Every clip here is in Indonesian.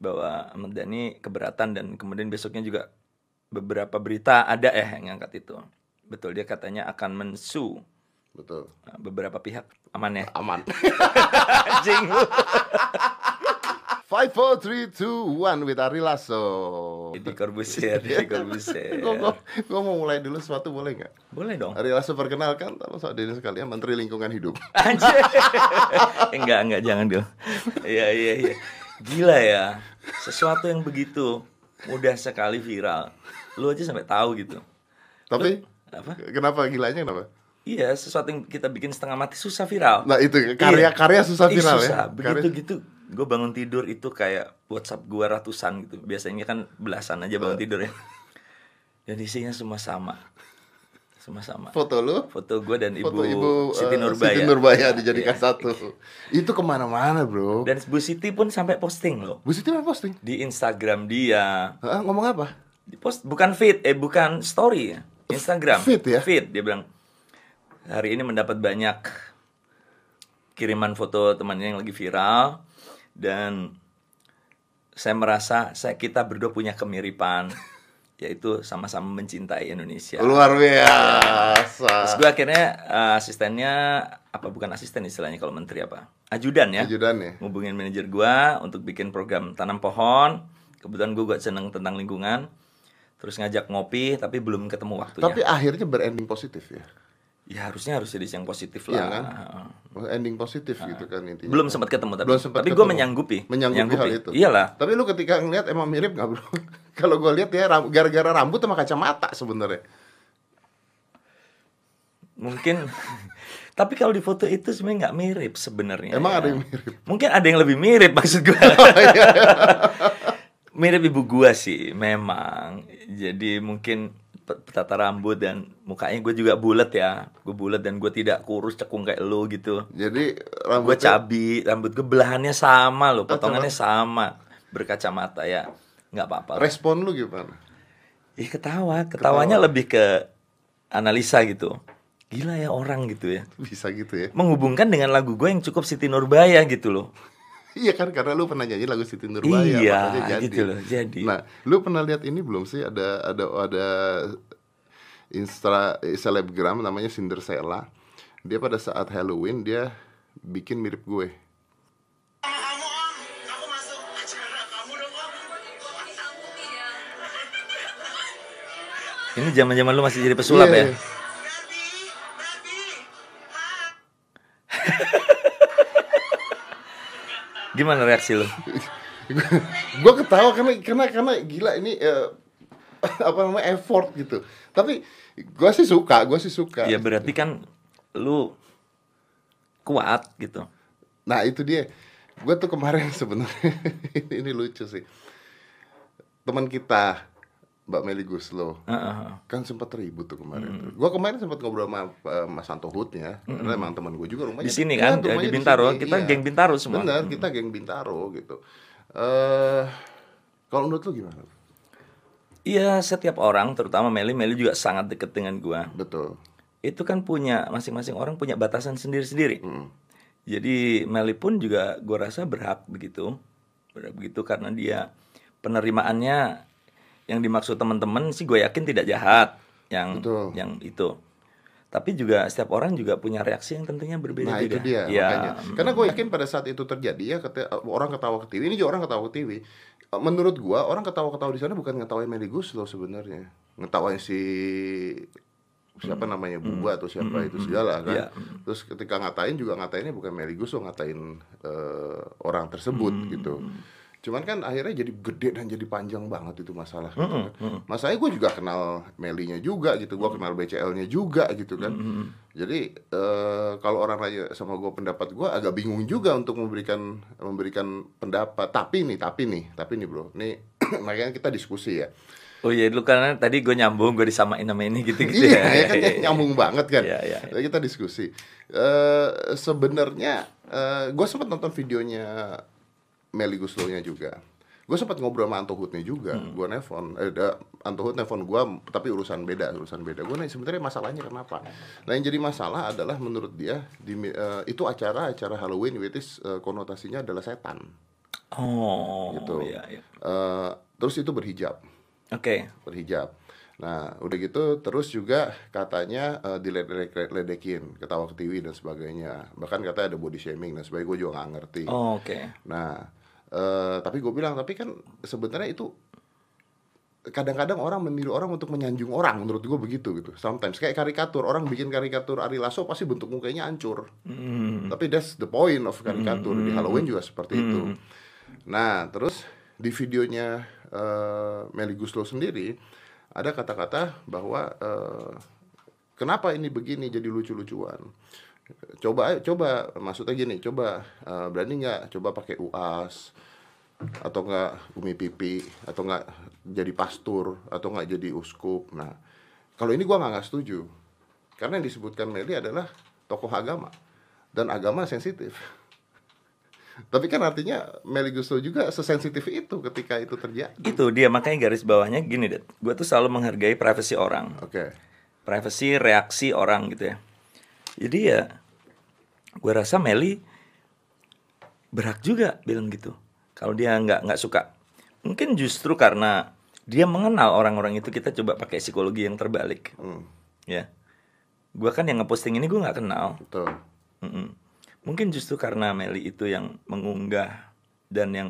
bahwa Ahmad Dhani keberatan dan kemudian besoknya juga beberapa berita ada ya yang ngangkat itu. Betul dia katanya akan mensu Betul. uh, beberapa pihak aman ya. Aman. Anjing lu. Five, four, three, two, one with Ari Lasso. Di Corbusier, di Corbusier. Gue mau mulai dulu sesuatu boleh nggak? Boleh dong. Ari Lasso perkenalkan, sama saudara sekalian Menteri Lingkungan Hidup. Anjir. enggak, enggak, jangan dulu. Iya, iya, iya. Gila ya. Sesuatu yang begitu mudah sekali viral. Lu aja sampai tahu gitu. Tapi Apa? kenapa gilanya kenapa? Iya, sesuatu yang kita bikin setengah mati susah viral. Nah itu karya-karya susah Ih, viral susah. ya. Begitu Karya- gitu, gue bangun tidur itu kayak WhatsApp gue ratusan gitu. Biasanya kan belasan aja Eh. bangun tidur ya. Dan isinya semua sama. Semua sama. Foto lu, Foto gue dan ibu, foto ibu Siti eh, Nurbaya. Siti Nurbaya dijadikan Iya. satu. Itu ke mana-mana bro. Dan Bu Siti pun sampai posting loh Bu Siti mana posting? di Instagram dia. Hah, ngomong apa? Di post bukan feed, eh bukan story ya. Instagram. Feed ya? Feed dia bilang hari ini mendapat banyak kiriman foto temannya yang lagi viral dan saya merasa saya kita berdua punya kemiripan yaitu sama-sama mencintai Indonesia. Luar Terus biasa. gue akhirnya eh, asistennya apa bukan asisten istilahnya kalau menteri apa? Ajudan ya. Ajudan ya. Ngubungin manajer gua untuk bikin program tanam pohon. Kebetulan gue gak seneng tentang lingkungan. Terus ngajak ngopi tapi belum ketemu waktunya. Tapi akhirnya berending positif ya. Ya harusnya harus jadi yang positif lah. Iya kan? Ending positif gitu kan intinya. Belum sempat ketemu tapi. Belum sempat tapi gue ketemu. menyanggupi. Menyanggupi hal itu. Iyalah. Tapi lu ketika ngeliat emang mirip gak bro? Kalau gue lihat ya gara-gara rambut sama kacamata sebenarnya. Mungkin tapi kalau di foto itu sebenarnya nggak mirip sebenarnya. Emang ya. ada yang mirip? Mungkin ada yang lebih mirip maksud gue. Oh, iya. mirip ibu gua sih memang. Jadi mungkin tata rambut dan mukanya gue juga bulat ya. Gue bulat dan gue tidak kurus cekung kayak lo gitu. Jadi Gue rambutnya cabi, rambut gue belahannya sama loh, potongannya sama. Berkacamata ya, nggak apa-apa. respon lu gimana? Ih ketawa, ketawanya lebih ke analisa gitu. Gila ya orang gitu ya. Bisa gitu ya. Menghubungkan dengan lagu gue yang cukup Siti Nurbaya gitu loh. Iya kan karena lu pernah nyanyi lagu Siti Nurbaya Iya, makanya jadi. gitu loh, jadi. Nah, lu pernah lihat ini belum sih ada ada ada instra eh, selebgram namanya Cinderella. Dia pada saat Halloween dia bikin mirip gue. Ini zaman-zaman lu masih jadi pesulap Iya, ya? Gimana reaksi lu? gue ketawa karena karena karena gila ini eh, apa namanya effort gitu. Tapi gue sih suka, gue sih suka. Ya berarti kan lu kuat gitu. Nah itu dia. Gue tuh kemarin sebenarnya ini, ini lucu sih. Teman kita Mbak Meli Guslo Heeh. kan sempat ribut tuh kemarin. Gua kemarin sempat ngobrol sama eh, Mas Santo Hutnya, karena emang teman gue juga rumahnya Di sini Iya, kan, rumahnya di Bintaro. sini, Kita geng Bintaro semua. Benar, kita geng Bintaro gitu. Eh kalau menurut lu gimana? Iya, setiap orang, terutama Meli, Meli juga sangat deket dengan gua. Betul. Itu kan punya masing-masing orang punya batasan sendiri-sendiri. Mm. Jadi Meli pun juga gua rasa berhak begitu. Berhak begitu karena dia penerimaannya yang dimaksud teman-teman sih gue yakin tidak jahat yang Betul. yang itu. Tapi juga setiap orang juga punya reaksi yang tentunya berbeda-beda. Nah itu dia Ya, makanya. Karena gue yakin pada saat itu terjadi ya kata, orang ketawa ke TV ini juga orang ketawa ke TV. Menurut gua orang ketawa-ketawa di sana bukan ngetawain Meli Guslo sebenarnya, ngetawain si siapa namanya Buba atau siapa itu segala kan. Iya. Terus ketika ngatain juga ngatainnya bukan Meli Guslo ngatain eh, orang tersebut gitu. Cuman kan akhirnya jadi gede dan jadi panjang banget itu masalah. gitu kan. Masalahnya gue juga kenal Melinya juga gitu, gue kenal BCL-nya juga gitu kan. Jadi eh, kalau orang nanya sama gue pendapat gue agak bingung juga untuk memberikan memberikan pendapat. Tapi nih, tapi nih, tapi nih bro, nih makanya kita diskusi ya. Oh iya, lu karena tadi gue nyambung, gue disamain sama ini gitu-gitu iya, ya. ya kan nyambung banget kan. Iya, iya. Jadi kita diskusi. Eh sebenarnya eh gue sempat nonton videonya Meli Guslo-nya juga. Gue sempat ngobrol sama Anto Hutnya juga. Hmm. Gue nelfon, eh, da, Anto Hut nelfon gue, tapi urusan beda, urusan beda. Gue nanya sebenarnya masalahnya kenapa? Nah yang jadi masalah adalah menurut dia di, eh, itu acara acara Halloween, which is eh, konotasinya adalah setan. Oh, Gitu. iya, iya. Eh, terus itu berhijab, Oke. berhijab. Nah, udah gitu terus juga katanya eh, diledek-ledekin, ketawa ketiwi dan sebagainya. Bahkan katanya ada body shaming dan sebagainya. Gue juga nggak ngerti. Oh, Oke. Nah, eh, tapi gue bilang, tapi kan sebenarnya itu kadang-kadang orang meniru orang untuk menyanjung orang, menurut gue begitu gitu. Sometimes kayak karikatur, orang bikin karikatur Ari Lasso pasti bentuk mukanya hancur. Hmm. Tapi that's the point of karikatur di Halloween juga seperti itu. Nah, terus di videonya eh, Melly Guslo sendiri ada kata-kata bahwa eh, kenapa ini begini jadi lucu-lucuan. Coba coba maksudnya gini, coba eh, berani nggak coba pakai UAS atau nggak umi pipi atau nggak jadi pastur atau nggak jadi uskup. Nah, kalau ini gua nggak nggak setuju karena yang disebutkan Meli adalah tokoh agama dan agama sensitif. Tapi kan artinya Meli Guslo juga sesensitif itu ketika itu terjadi. Itu dia makanya garis bawahnya gini, Det. Gue tuh selalu menghargai privasi orang. Oke. Privasi reaksi orang gitu ya. Jadi ya gue rasa Meli berhak juga bilang gitu. Kalau dia nggak nggak suka, mungkin justru karena dia mengenal orang-orang itu kita coba pakai psikologi yang terbalik, Hmm, ya. Gue kan yang ngeposting ini gue nggak kenal, betul. Mm-mm. Mungkin justru karena Meli itu yang mengunggah dan yang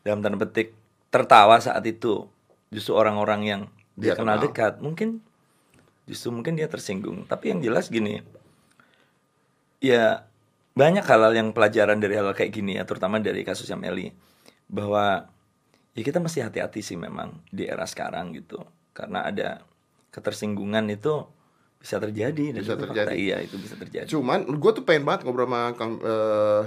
dalam tanda petik tertawa saat itu justru orang-orang yang dia, Dia kenal, kenal. dekat mungkin justru mungkin dia tersinggung tapi yang jelas gini ya banyak hal-hal yang pelajaran dari hal kayak gini ya terutama dari kasusnya Meli. Bahwa ya kita mesti hati-hati sih memang di era sekarang gitu. Karena ada ketersinggungan itu bisa terjadi dan Bisa itu fakta. terjadi. iya itu bisa terjadi. Cuman gue tuh pengen banget ngobrol sama eh,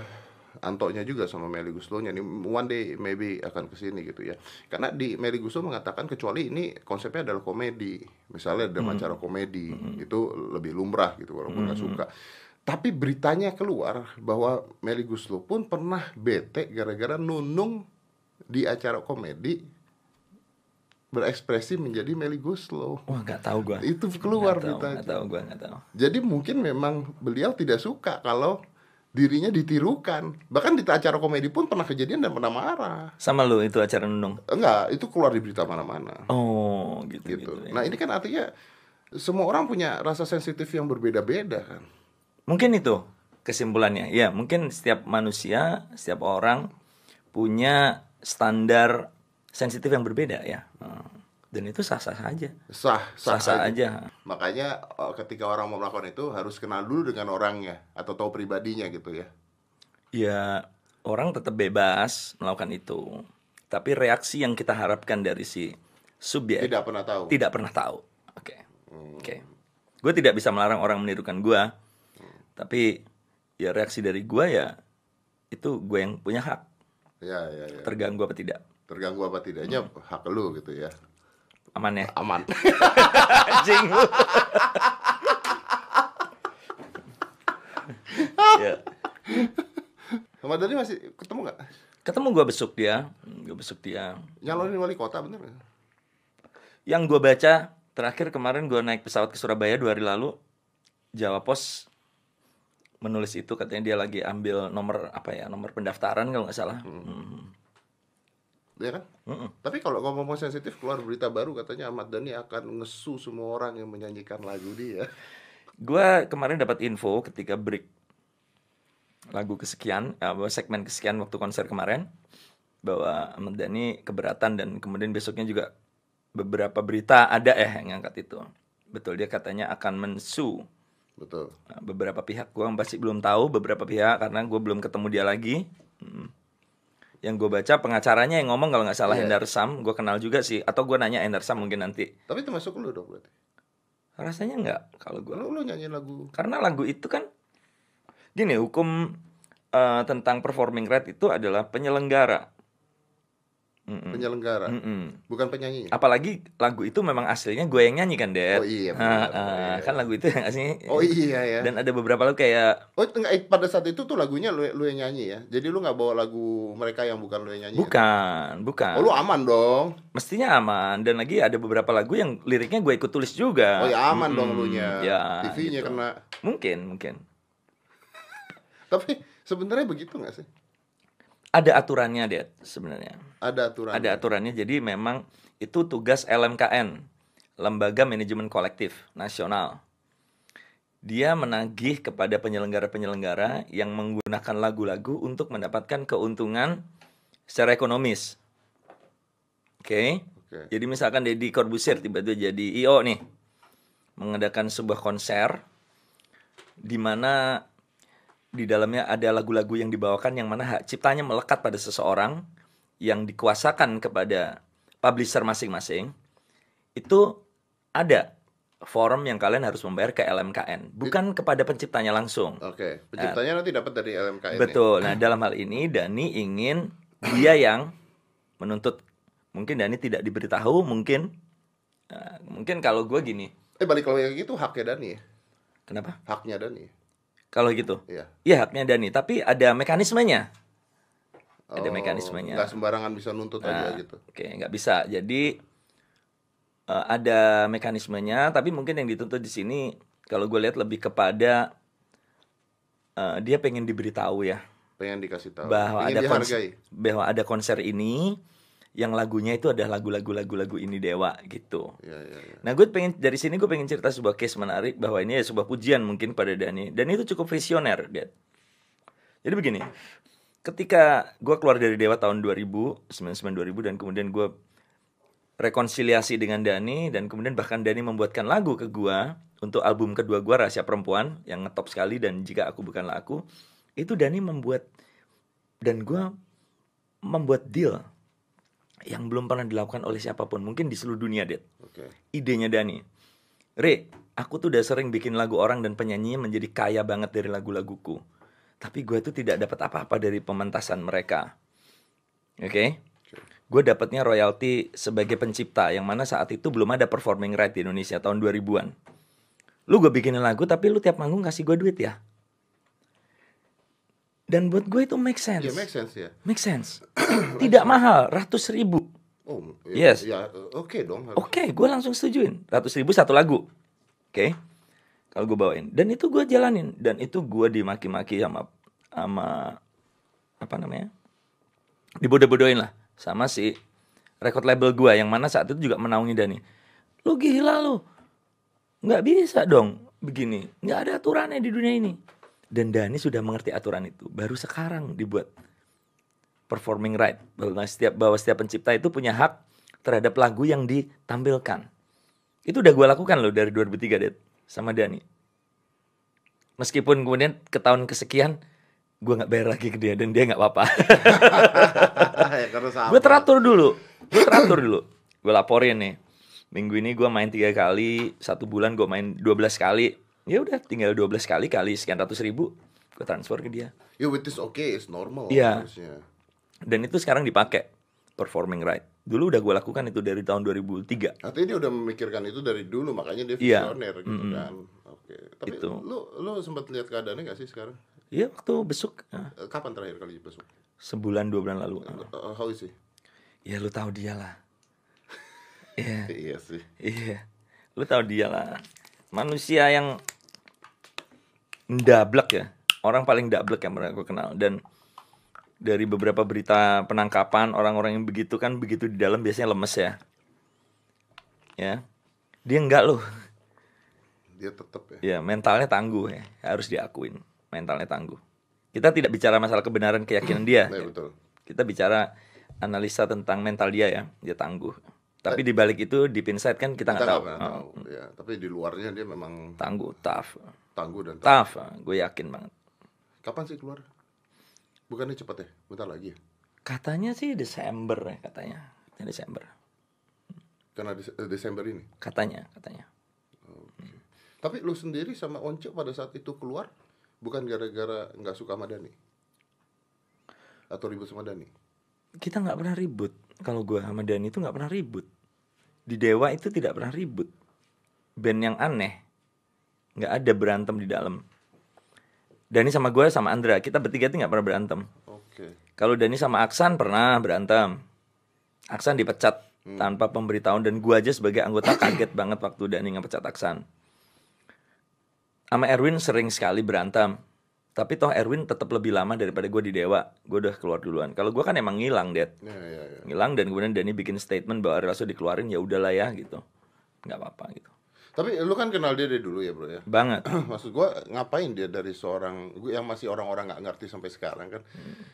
Antonya juga sama Meli Guslonya nih. One day maybe akan ke sini gitu ya. Karena di Meli Guslo mengatakan kecuali ini konsepnya adalah komedi. Misalnya ada acara komedi itu lebih lumrah gitu walaupun nggak suka tapi beritanya keluar bahwa Meli Guslo pun pernah bete gara-gara nunung di acara komedi berekspresi menjadi Meli Guslo Wah nggak tahu gua. itu keluar Nggak tahu, beritanya nggak tahu gua nggak tahu. jadi mungkin memang beliau tidak suka kalau dirinya ditirukan. Bahkan di acara komedi pun pernah kejadian dan pernah marah. Sama lu itu acara nunung. Enggak, itu keluar di berita mana-mana. Oh gitu Gitu. gitu. ya. Nah, ini kan artinya semua orang punya rasa sensitif yang berbeda-beda kan. Mungkin itu kesimpulannya. Ya mungkin setiap manusia, setiap orang punya standar sensitif yang berbeda ya. Hmm. Dan itu sah-sah saja. Sah, sah, Sah-sah aja. aja. Makanya eh, ketika orang mau melakukan itu harus kenal dulu dengan orangnya atau tahu pribadinya gitu ya. Ya orang tetap bebas melakukan itu. Tapi reaksi yang kita harapkan dari si subjek Tidak pernah tahu. tidak pernah tahu. Oke. Oke. Gue tidak bisa melarang orang menirukan gue. Tapi ya reaksi dari gue ya itu gue yang punya hak. Ya, ya, ya. Terganggu apa tidak? Terganggu apa tidaknya hak lu gitu ya. Aman ya? Aman. Anjing lu. ya. Sama Dani masih ketemu nggak? Ketemu gue besok dia, gue besok dia. Nyalonin wali kota bener nggak? Yang gue baca terakhir kemarin gue naik pesawat ke Surabaya dua hari lalu, Jawa Pos menulis itu katanya dia lagi ambil nomor apa ya nomor pendaftaran kalau nggak salah. Hmm. Iya kan? Mm-mm. Tapi kalau ngomong sensitif keluar berita baru katanya Ahmad Dhani akan ngesu semua orang yang menyanyikan lagu dia. Gue kemarin dapat info ketika break lagu kesekian, apa segmen kesekian waktu konser kemarin bahwa Ahmad Dhani keberatan dan kemudian besoknya juga beberapa berita ada eh yang ngangkat itu. Betul dia katanya akan mensu Betul. Nah, beberapa pihak gue masih belum tahu beberapa pihak karena gue belum ketemu dia lagi. Hmm. Yang gue baca pengacaranya yang ngomong kalau nggak salah Iya. Endar Sam, gue kenal juga sih. Atau gue nanya Endar Sam mungkin nanti. Tapi termasuk lu dong berarti. Rasanya nggak kalau gue. Lu lu nyanyiin lagu. Karena lagu itu kan gini hukum eh, tentang performing right itu adalah penyelenggara. Penyelenggara, Mm-mm. bukan penyanyi. Apalagi lagu itu memang aslinya gue yang nyanyi kan, Dad. Oh iya, Ah, benar. ah, Oh iya. Kan lagu itu yang aslinya. Oh iya ya. Dan ada beberapa lagu kayak Oh enggak pada saat itu tuh lagunya lu, lu yang nyanyi ya. Jadi lu nggak bawa lagu mereka yang bukan lu yang nyanyi. ya? bukan, bukan. Oh lu aman dong. Mestinya aman dan lagi ada beberapa lagu yang liriknya gue ikut tulis juga. Oh ya aman dong Mm-mm, lu nya. Ya, TV-nya gitu. kena. Mungkin, mungkin. Tapi sebenarnya begitu nggak sih? ada aturannya deh sebenarnya. Ada aturan. Ada aturannya. Jadi memang itu tugas LMKN, Lembaga Manajemen Kolektif Nasional. Dia menagih kepada penyelenggara-penyelenggara yang menggunakan lagu-lagu untuk mendapatkan keuntungan secara ekonomis. Oke. Oke. Jadi misalkan Deddy Corbuzier tiba-tiba jadi IO nih, mengadakan sebuah konser di mana di dalamnya ada lagu-lagu yang dibawakan yang mana hak ciptanya melekat pada seseorang yang dikuasakan kepada publisher masing-masing. Itu ada forum yang kalian harus membayar ke LMKN, bukan kepada penciptanya langsung. Oke. Penciptanya nanti dapat dari LMKN. ya? Betul. Nah, dalam hal ini Dani ingin dia yang menuntut. Mungkin Dani tidak diberitahu, mungkin Nah, mungkin kalau gue gini, Eh balik kalau yang gitu haknya Dani ya? kenapa? Haknya Dani. Kalau gitu, Iya. iya haknya Dani, tapi ada mekanismenya. Ada Oh, mekanismenya. Nggak sembarangan bisa nuntut aja Nah, gitu. Oke, nggak bisa. Jadi eh, ada mekanismenya, tapi mungkin yang dituntut di sini kalau gue lihat lebih kepada eh, dia pengen diberitahu ya Pengen dikasih tahu. bahwa Pengen ada konser, bahwa ada konser ini yang lagunya itu ada lagu-lagu lagu-lagu ini dewa gitu. Iya, iya, iya. Nah gue pengen dari sini gue pengen cerita sebuah case menarik bahwa ini ya sebuah pujian mungkin pada Dani dan itu cukup visioner Dad. Jadi begini, ketika gue keluar dari Dewa tahun 2000, 99 2000 dan kemudian gue rekonsiliasi dengan Dani dan kemudian bahkan Dani membuatkan lagu ke gue untuk album kedua gue Rahasia Perempuan yang ngetop sekali dan jika aku bukanlah aku itu Dani membuat dan gue membuat deal yang belum pernah dilakukan oleh siapa pun mungkin di seluruh dunia Dad Oke. idenya Dani. Re, aku tuh udah sering bikin lagu orang dan penyanyinya menjadi kaya banget dari lagu-laguku. Tapi gue tuh tidak dapat apa-apa dari pementasan mereka. Oke? Gue dapatnya royalti sebagai pencipta yang mana saat itu belum ada performing right di Indonesia tahun 2000-an. Lu gue bikinin lagu tapi lu tiap manggung kasih gue duit ya. Dan buat gue itu make sense. Iya, make sense ya. Make sense. tidak mahal, ratus ribu. Oh, Yes. ya, oke dong. harus. Oke, gue langsung setujuin. Ratus ribu satu lagu. Oke. Kalau gue bawain. Dan itu gue jalanin. Dan itu gue dimaki-maki sama sama apa namanya? Dibodoh-bodohin lah sama si record label gue yang mana saat itu juga menaungi Dani. Lu gila lu. Nggak bisa dong begini. Nggak ada aturannya di dunia ini. Dan Dani sudah mengerti aturan itu. Baru sekarang dibuat performing right bahwa setiap bahwa setiap pencipta itu punya hak terhadap lagu yang ditampilkan. Itu udah gue lakukan loh dari 2003 Det sama Dani. Meskipun kemudian ke tahun kesekian gue nggak bayar lagi ke dia dan dia nggak apa-apa. ya, gue teratur dulu, gue teratur dulu. Gue laporin nih, minggu ini gue main tiga kali, satu bulan gue main 12 kali. Ya udah, tinggal 12 kali kali sekian ratus ribu, gue transfer ke dia. Ya, which is okay, it's normal Iya. harusnya. Dan itu sekarang dipakai performing right. Dulu udah gue lakukan itu dari tahun 2003. Artinya dia udah memikirkan itu dari dulu, makanya dia Iya. visioner gitu Mm-mm. kan. Oke. Tapi Itu. lu lu sempat lihat keadaannya gak sih sekarang? Iya waktu besuk ah, Eh, Kapan terakhir kali besok? sebulan dua bulan lalu. Uh, how is he? Ya lu tahu dia lah. Iya, iya sih. iya. Lu tahu dia lah. Manusia yang ndablek ya. Orang paling ndablek yang pernah gue kenal dan dari beberapa berita penangkapan orang-orang yang begitu kan begitu di dalam biasanya lemes ya. Ya. Dia enggak loh. Dia tetap ya. Ya, mentalnya tangguh ya. Harus diakuin. Mentalnya tangguh. Kita tidak bicara masalah kebenaran keyakinan dia. Nah, betul. Kita bicara analisa tentang mental dia ya. Dia tangguh. Tapi di balik itu deep inside kan kita nggak tahu. pernah Oh, tahu. Ya, tapi di luarnya dia memang Tangguh, tough. tangguh dan Tough, gue yakin banget. Kapan sih keluar? Bukannya cepat ya? Bentar lagi ya? Katanya sih Desember ya katanya. Katanya Desember. Karena Des- eh, Desember ini. Katanya, katanya. Tapi lu sendiri sama Once pada saat itu keluar bukan gara-gara nggak suka sama Dani? Atau ribut sama Dani? Kita nggak pernah ribut. Kalau gue sama Dani itu nggak pernah ribut. Di Dewa itu tidak pernah ribut. Band yang aneh. nggak ada berantem di dalam. Dani sama gue sama Andra, kita bertiga itu nggak pernah berantem. Oke. Kalau Dani sama Aksan pernah berantem. Aksan dipecat tanpa pemberitahuan dan gua aja sebagai anggota kaget banget waktu Dani ngepecat Aksan. Sama Erwin sering sekali berantem. Tapi toh Erwin tetap lebih lama daripada gue di Dewa. Gue udah keluar duluan. Kalau gue kan emang ngilang, Dad. Ya, ya, ya. Ngilang dan kemudian Dani bikin statement bahwa Lasso dikeluarin ya udahlah ya gitu. nggak apa-apa gitu. Tapi lu kan kenal dia dari dulu ya bro ya. Banget. Maksud gua ngapain dia dari seorang gua yang masih orang-orang nggak ngerti sampai sekarang kan.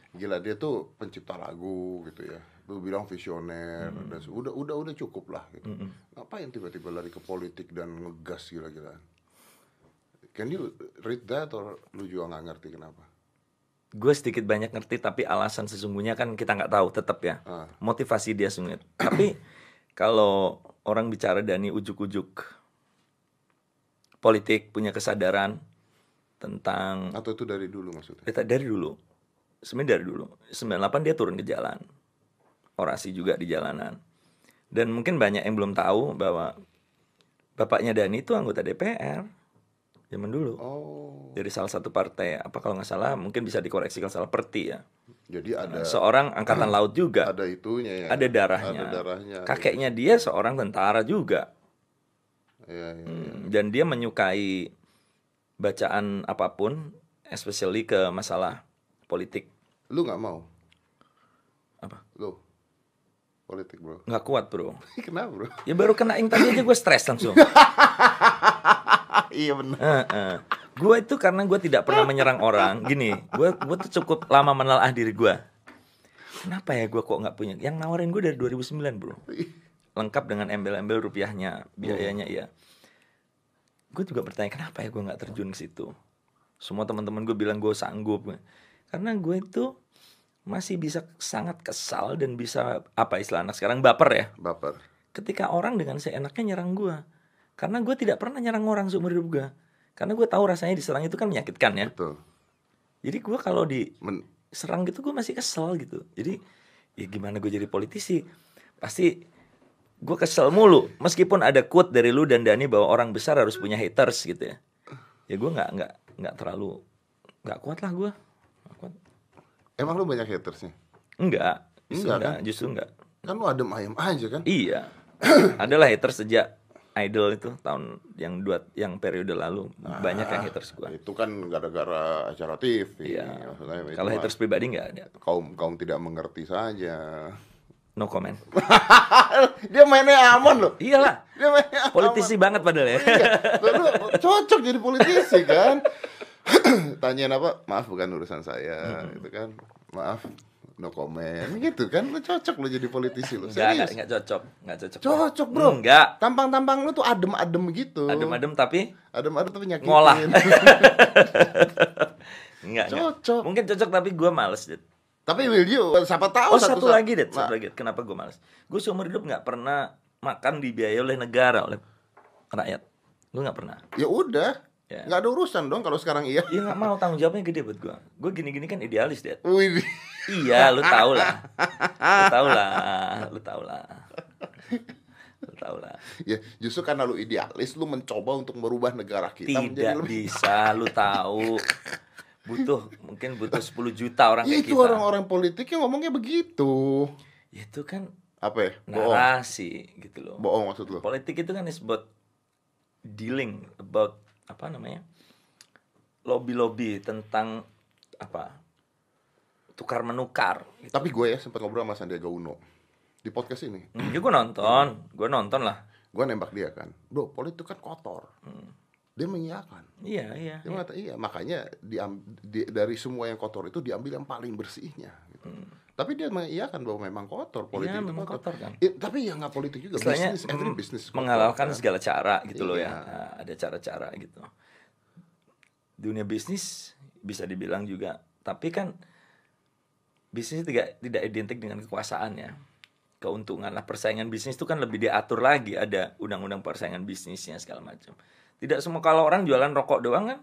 Gila dia tuh pencipta lagu gitu ya. Lu bilang visioner dan se- udah udah udah cukup lah gitu. Ngapain tiba-tiba lari ke politik dan ngegas gila-gilaan? Can you read that or lu juga nggak ngerti kenapa? gue sedikit banyak ngerti tapi alasan sesungguhnya kan kita nggak tahu tetap ya Ah. motivasi dia sungit tapi kalau orang bicara Dani ujuk-ujuk politik punya kesadaran tentang Atau itu dari dulu maksudnya? Dari dulu. Sebenarnya dari dulu. 98 dia turun ke jalan. Orasi juga di jalanan. Dan mungkin banyak yang belum tahu bahwa bapaknya Dani itu anggota DPR zaman dulu. Oh, dari salah satu partai apa kalau nggak salah mungkin bisa dikoreksi kalau salah Perti ya. Jadi ada seorang angkatan laut juga. Ada itunya ya. ada darahnya. Ada darahnya. kakeknya dia seorang tentara juga Iya, iya. Hmm, dan dia menyukai bacaan apa pun especially ke masalah politik. Lu nggak mau? apa? Lu? Politik bro. nggak kuat bro. Kenapa bro? ya baru kena yang tadi aja gue stres langsung. Iya benar. gue itu karena gue tidak pernah menyerang orang. Gini gue gue tuh cukup lama menelaah diri gue kenapa ya gue kok nggak punya? Yang nawarin gue dari 2009 bro lengkap dengan embel-embel rupiahnya biayanya ya gue juga bertanya kenapa ya gue nggak terjun ke situ? Semua teman-teman gue bilang gue sanggup. Karena gue itu masih bisa sangat kesal dan bisa apa istilah anak sekarang baper ya. Baper. ketika orang dengan seenaknya nyerang gue karena gue tidak pernah nyerang orang seumur hidup gue karena gue tahu rasanya diserang itu kan menyakitkan ya. Betul. jadi gue kalau diserang gitu gue masih kesel gitu. Jadi ya gimana gue jadi politisi? Pasti gue kesel mulu meskipun ada quote dari lu dan Dani bahwa orang besar harus punya haters gitu ya ya gue nggak nggak nggak terlalu nggak kuat lah gue kuat. emang lu banyak hatersnya? enggak justru Enggak, enggak, kan? justru enggak Kan lu adem ayam aja kan? Iya. Adalah haters sejak Idol itu tahun yang dua yang periode lalu banyak yang haters gua. Itu kan gara-gara acara TV. Iya. Kalau mah haters pribadi nggak ada. kaum kaum tidak mengerti saja. No comment. Dia mainnya aman loh. Iyalah. Dia mainnya aman. Politisi banget padahal ya. Iya, cocok jadi politisi kan? Tanyain apa? Maaf bukan urusan saya, gitu kan. Maaf, no comment gitu kan. Lu cocok lu jadi politisi lu. Enggak, enggak, Serius. enggak cocok. Enggak cocok. Cocok, Bro. Enggak. Tampang-tampang lu tuh adem-adem gitu. Adem-adem tapi Adem-adem tapi nyakitin. ngolah. enggak, enggak. Cocok. Mungkin cocok tapi gua males, Dit. Tapi will you siapa tahu Oh, satu, saat- lagi, Dit. Satu Nah, lagi. Kenapa gua males? Gue seumur hidup nggak pernah makan dibiayai oleh negara, oleh rakyat. Gue nggak pernah. Ya udah. Ya. nggak ada urusan dong kalau sekarang iya. Iya nggak mau tanggung jawabnya gede buat gua. Gue gini-gini kan idealis deh. Iya, lu tau lah. Lu tau lah, lu tau lah. Lu tau lah. Ya, justru karena lu idealis, lu mencoba untuk merubah negara kita menjadi Tidak lebih bisa, lu tahu. Butuh, mungkin butuh 10 juta orang Ya, kayak itu orang-orang politik yang ngomongnya begitu. Itu kan Apa ya? Bohong. narasi gitu loh. Bohong maksud lu. Politik itu kan is about dealing, about apa namanya? Lobby-lobby tentang apa? Tukar menukar. Gitu. Tapi gue ya sempat ngobrol sama Sandiaga Uno di podcast ini. Hmm, ya gue nonton, gue nonton lah. Gue nembak dia kan, bro, politik kan kotor. Hmm. Dia mengiyakan. Iya, iya. Dia mengatakan iya, makanya diam, di- dari semua yang kotor itu diambil yang paling bersihnya. Gitu. Tapi dia mengiyakan bahwa memang kotor politik Hmm. Iya, itu memang kotor kan. Eh, tapi ya nggak politik juga. Istilahnya Bisnis, every mm, business kotor, menghalalkan kan. segala cara gitu loh ya. Iya. Nah, ada cara-cara gitu. Dunia bisnis bisa dibilang juga, tapi kan bisnis tidak tidak identik dengan kekuasaan ya. Keuntungan lah persaingan bisnis itu kan lebih diatur lagi, ada undang-undang persaingan bisnisnya segala macam. Tidak semua kalau orang jualan rokok doang kan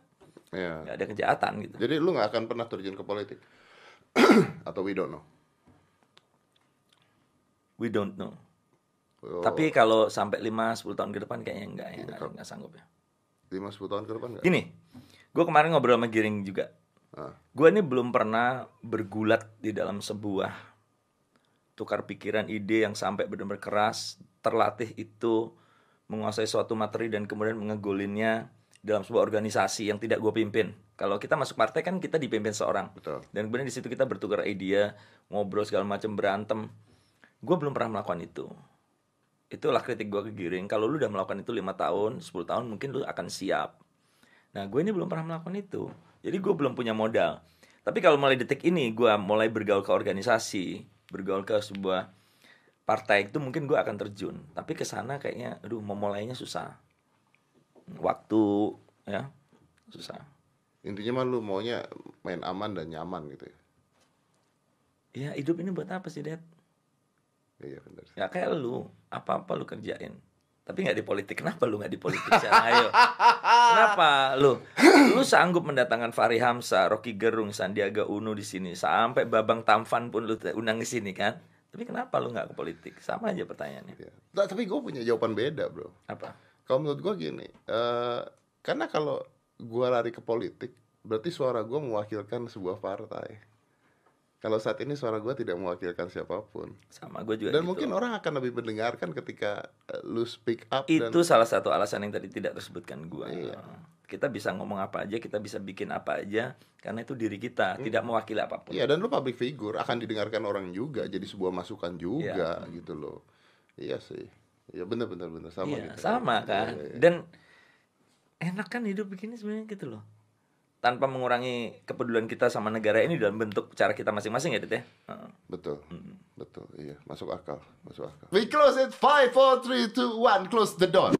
Iya. nggak ada kejahatan gitu. Jadi lu nggak akan pernah terjun ke politik atau we don't know. We don't know. Oh, Tapi kalau sampai 5 10 tahun ke depan kayaknya enggak ya, nggak kalau- nggak sanggup ya. lima sepuluh tahun ke depan nggak? Gini, gue kemarin ngobrol sama Giring juga. Ah. Gue ini belum pernah bergulat di dalam sebuah tukar pikiran ide yang sampai benar-benar keras, terlatih itu menguasai suatu materi dan kemudian mengegolinnya dalam sebuah organisasi yang tidak gue pimpin. Kalau kita masuk partai kan kita dipimpin seorang. Betul. Dan kemudian di situ kita bertukar ide, ngobrol segala macam berantem. Gue belum pernah melakukan itu. Itulah kritik gue ke Giring. Kalau lu udah melakukan itu lima tahun, 10 tahun mungkin lu akan siap. Nah gue ini belum pernah melakukan itu. Jadi gue belum punya modal. Tapi kalau mulai detik ini gue mulai bergaul ke organisasi, bergaul ke sebuah partai itu mungkin gue akan terjun. Tapi ke sana kayaknya, aduh memulainya susah. Waktu ya susah. Intinya mah lu maunya main aman dan nyaman gitu ya. Ya hidup ini buat apa sih, Dad? Iya benar. Ya kayak lu, apa-apa lu kerjain. Tapi nggak di politik. Kenapa lu nggak di politik? Sekarang, ayo. Kenapa lu? Lu sanggup mendatangkan Fahri Hamzah, Rocky Gerung, Sandiaga Uno di sini, sampai Babang Tampan pun lu undang di sini kan? Tapi kenapa lu nggak ke politik? Sama aja pertanyaannya. Iya. Nah, tapi gue punya jawaban beda bro. Apa? Kalau menurut gue gini, eh karena kalau gue lari ke politik, berarti suara gue mewakilkan sebuah partai. Kalau saat ini suara gue tidak mewakilkan siapa pun. Sama gue juga Dan gitu. mungkin orang akan lebih mendengarkan ketika eh, lu speak up dan itu salah satu alasan yang tadi tidak tersebutkan gua. Iya. Kita bisa ngomong apa aja, kita bisa bikin apa aja karena itu diri kita, Hmm. tidak mewakili apa pun. Iya dan lu public figure akan didengarkan orang juga jadi sebuah masukan juga Iya. gitu loh. Iya sih. Iya benar benar benar sama Iya, gitu. sama Iya, kan. iya, iya. Dan enak kan hidup begini sebenarnya gitu loh. Tanpa mengurangi kepedulian kita sama negara ini dalam bentuk cara kita masing-masing ya, Dit ya. Heeh. Betul. Hmm. Betul. Iya, masuk akal, masuk akal. We close it 5 4 3 2 1 close the door.